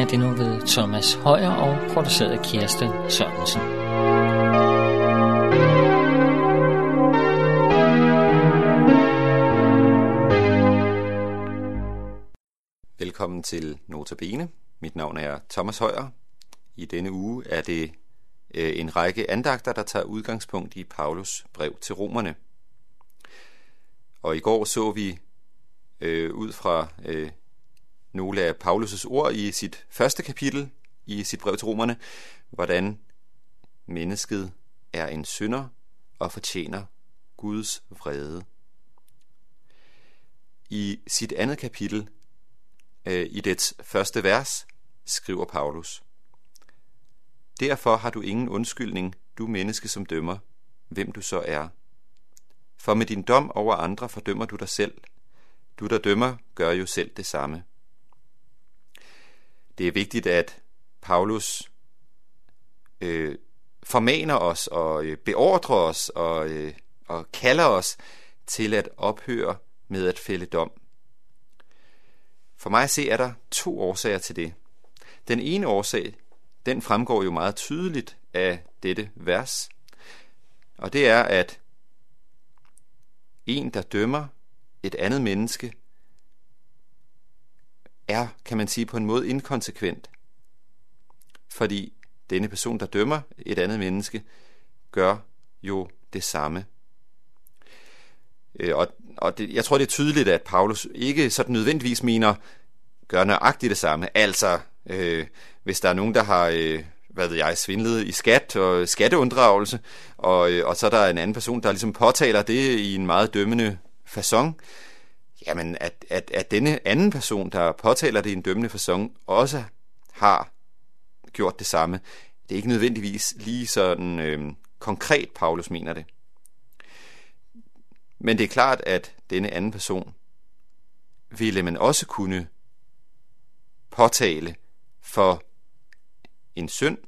er det nu ved Thomas Højer og produceret af Kirsten Sørensen. Velkommen til Notabene. Mit navn er Thomas Højer. I denne uge er det øh, en række andagter, der tager udgangspunkt i Paulus brev til romerne. Og i går så vi øh, ud fra øh, nogle af Paulus' ord i sit første kapitel i sit brev til romerne, hvordan mennesket er en synder og fortjener Guds vrede. I sit andet kapitel, øh, i dets første vers, skriver Paulus, Derfor har du ingen undskyldning, du menneske som dømmer, hvem du så er. For med din dom over andre fordømmer du dig selv. Du, der dømmer, gør jo selv det samme. Det er vigtigt, at Paulus øh, formaner os og øh, beordrer os og, øh, og kalder os til at ophøre med at fælde dom. For mig at se er der to årsager til det. Den ene årsag, den fremgår jo meget tydeligt af dette vers, og det er, at en, der dømmer et andet menneske, er, kan man sige, på en måde inkonsekvent. Fordi denne person, der dømmer et andet menneske, gør jo det samme. Øh, og, og det, jeg tror, det er tydeligt, at Paulus ikke sådan nødvendigvis mener, gør nøjagtigt det samme. Altså, øh, hvis der er nogen, der har, øh, hvad ved jeg, svindlet i skat og skatteunddragelse, og, øh, og så er der en anden person, der ligesom påtaler det i en meget dømmende façon, jamen at, at, at denne anden person, der påtaler det i en dømmende façon, også har gjort det samme. Det er ikke nødvendigvis lige sådan øh, konkret, Paulus mener det. Men det er klart, at denne anden person ville man også kunne påtale for en synd,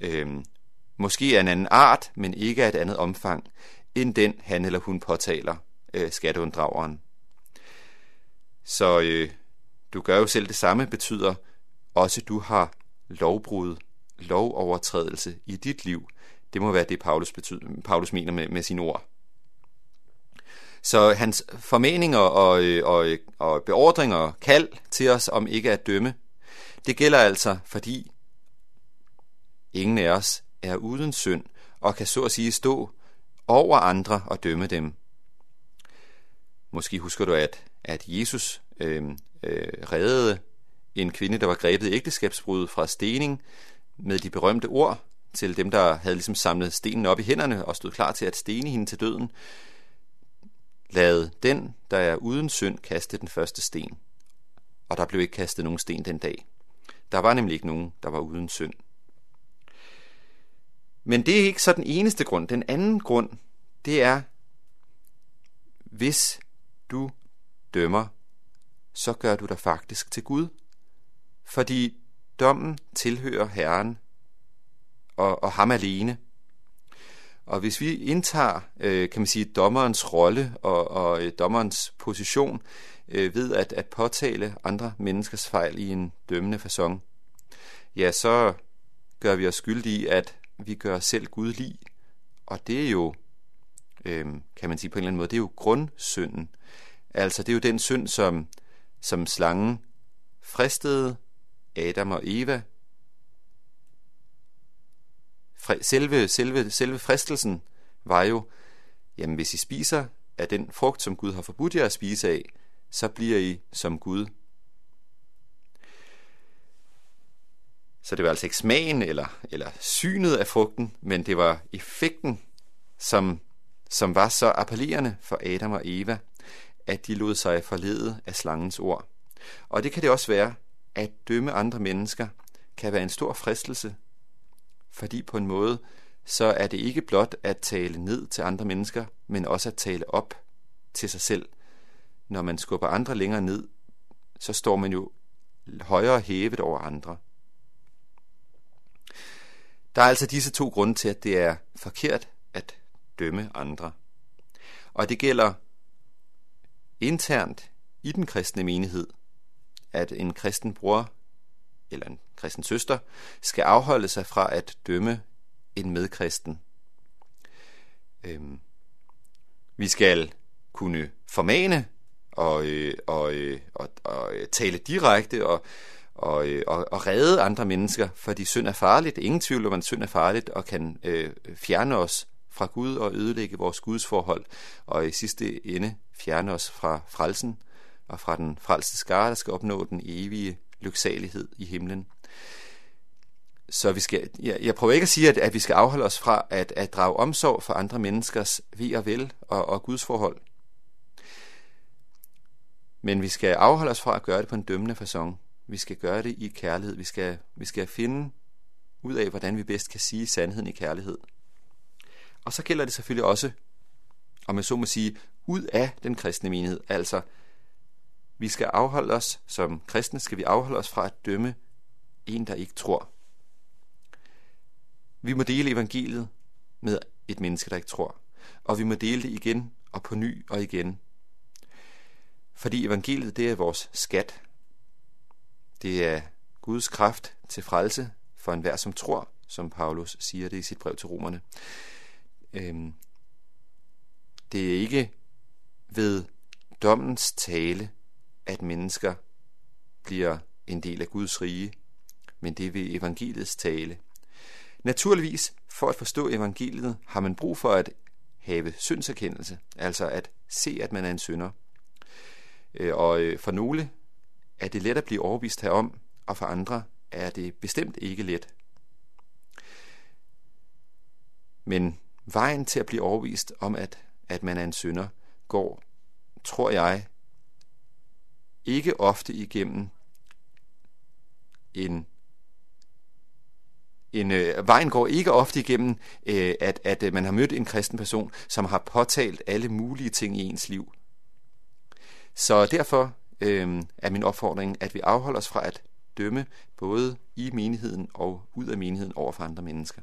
øh, måske af en anden art, men ikke af et andet omfang, end den han eller hun påtaler øh, skatteunddrageren. Så øh, du gør jo selv det samme, betyder også, du har lovbrud, lovovertrædelse i dit liv. Det må være det, Paulus, betyder, Paulus mener med, med sine ord. Så hans formeninger og, øh, og, øh, og beordringer og kald til os om ikke at dømme, det gælder altså, fordi ingen af os er uden synd og kan så at sige stå over andre og dømme dem. Måske husker du, at, at Jesus øh, øh, reddede en kvinde, der var grebet i ægteskabsbrud fra stening, med de berømte ord til dem, der havde ligesom samlet stenen op i hænderne og stod klar til at stene hende til døden. Lad den, der er uden synd, kaste den første sten. Og der blev ikke kastet nogen sten den dag. Der var nemlig ikke nogen, der var uden synd. Men det er ikke så den eneste grund. Den anden grund, det er, hvis du dømmer, så gør du dig faktisk til Gud. Fordi dommen tilhører Herren og, og ham alene. Og hvis vi indtager, øh, kan man sige, dommerens rolle og, og øh, dommerens position øh, ved at, at påtale andre menneskers fejl i en dømmende façon, ja, så gør vi os skyldige i, at vi gør os selv Gud lig. Og det er jo, øh, kan man sige på en eller anden måde, det er jo grundsynden. Altså det er jo den synd, som, som slangen fristede Adam og Eva. Selve, selve, selve fristelsen var jo, jamen hvis I spiser af den frugt, som Gud har forbudt jer at spise af, så bliver I som Gud. Så det var altså ikke smagen eller, eller synet af frugten, men det var effekten, som, som var så appellerende for Adam og Eva, at de lod sig forlede af slangens ord. Og det kan det også være, at dømme andre mennesker kan være en stor fristelse, fordi på en måde, så er det ikke blot at tale ned til andre mennesker, men også at tale op til sig selv. Når man skubber andre længere ned, så står man jo højere hævet over andre. Der er altså disse to grunde til, at det er forkert at dømme andre. Og det gælder internt i den kristne menighed, at en kristen bror eller en kristen søster, skal afholde sig fra at dømme en medkristen. Øhm, vi skal kunne formane og, øh, og, øh, og, og øh, tale direkte og, og, øh, og, og redde andre mennesker, fordi synd er farligt. Ingen tvivl om, at synd er farligt og kan øh, fjerne os fra Gud og ødelægge vores gudsforhold, og i sidste ende fjerne os fra frelsen og fra den frelste skare, der skal opnå den evige lyksalighed i himlen. Så vi skal, jeg, jeg prøver ikke at sige, at, at vi skal afholde os fra at, at drage omsorg for andre menneskers ved og vel og, og Guds forhold. Men vi skal afholde os fra at gøre det på en dømmende façon. Vi skal gøre det i kærlighed. Vi skal, vi skal finde ud af, hvordan vi bedst kan sige sandheden i kærlighed. Og så gælder det selvfølgelig også, om jeg så må sige, ud af den kristne menighed. Altså, vi skal afholde os, som kristne skal vi afholde os fra at dømme en, der ikke tror. Vi må dele evangeliet med et menneske, der ikke tror. Og vi må dele det igen og på ny og igen. Fordi evangeliet, det er vores skat. Det er Guds kraft til frelse for enhver, som tror, som Paulus siger det i sit brev til romerne. Øhm, det er ikke ved dommens tale, at mennesker bliver en del af Guds rige, men det er ved evangeliets tale. Naturligvis, for at forstå evangeliet, har man brug for at have syndserkendelse, altså at se, at man er en synder. Øh, og øh, for nogle er det let at blive overbevist herom, og for andre er det bestemt ikke let. Men vejen til at blive overvist om, at, at man er en synder, går, tror jeg, ikke ofte igennem en en, øh, vejen går ikke ofte igennem, øh, at, at øh, man har mødt en kristen person, som har påtalt alle mulige ting i ens liv. Så derfor øh, er min opfordring, at vi afholder os fra at dømme både i menigheden og ud af menigheden over for andre mennesker.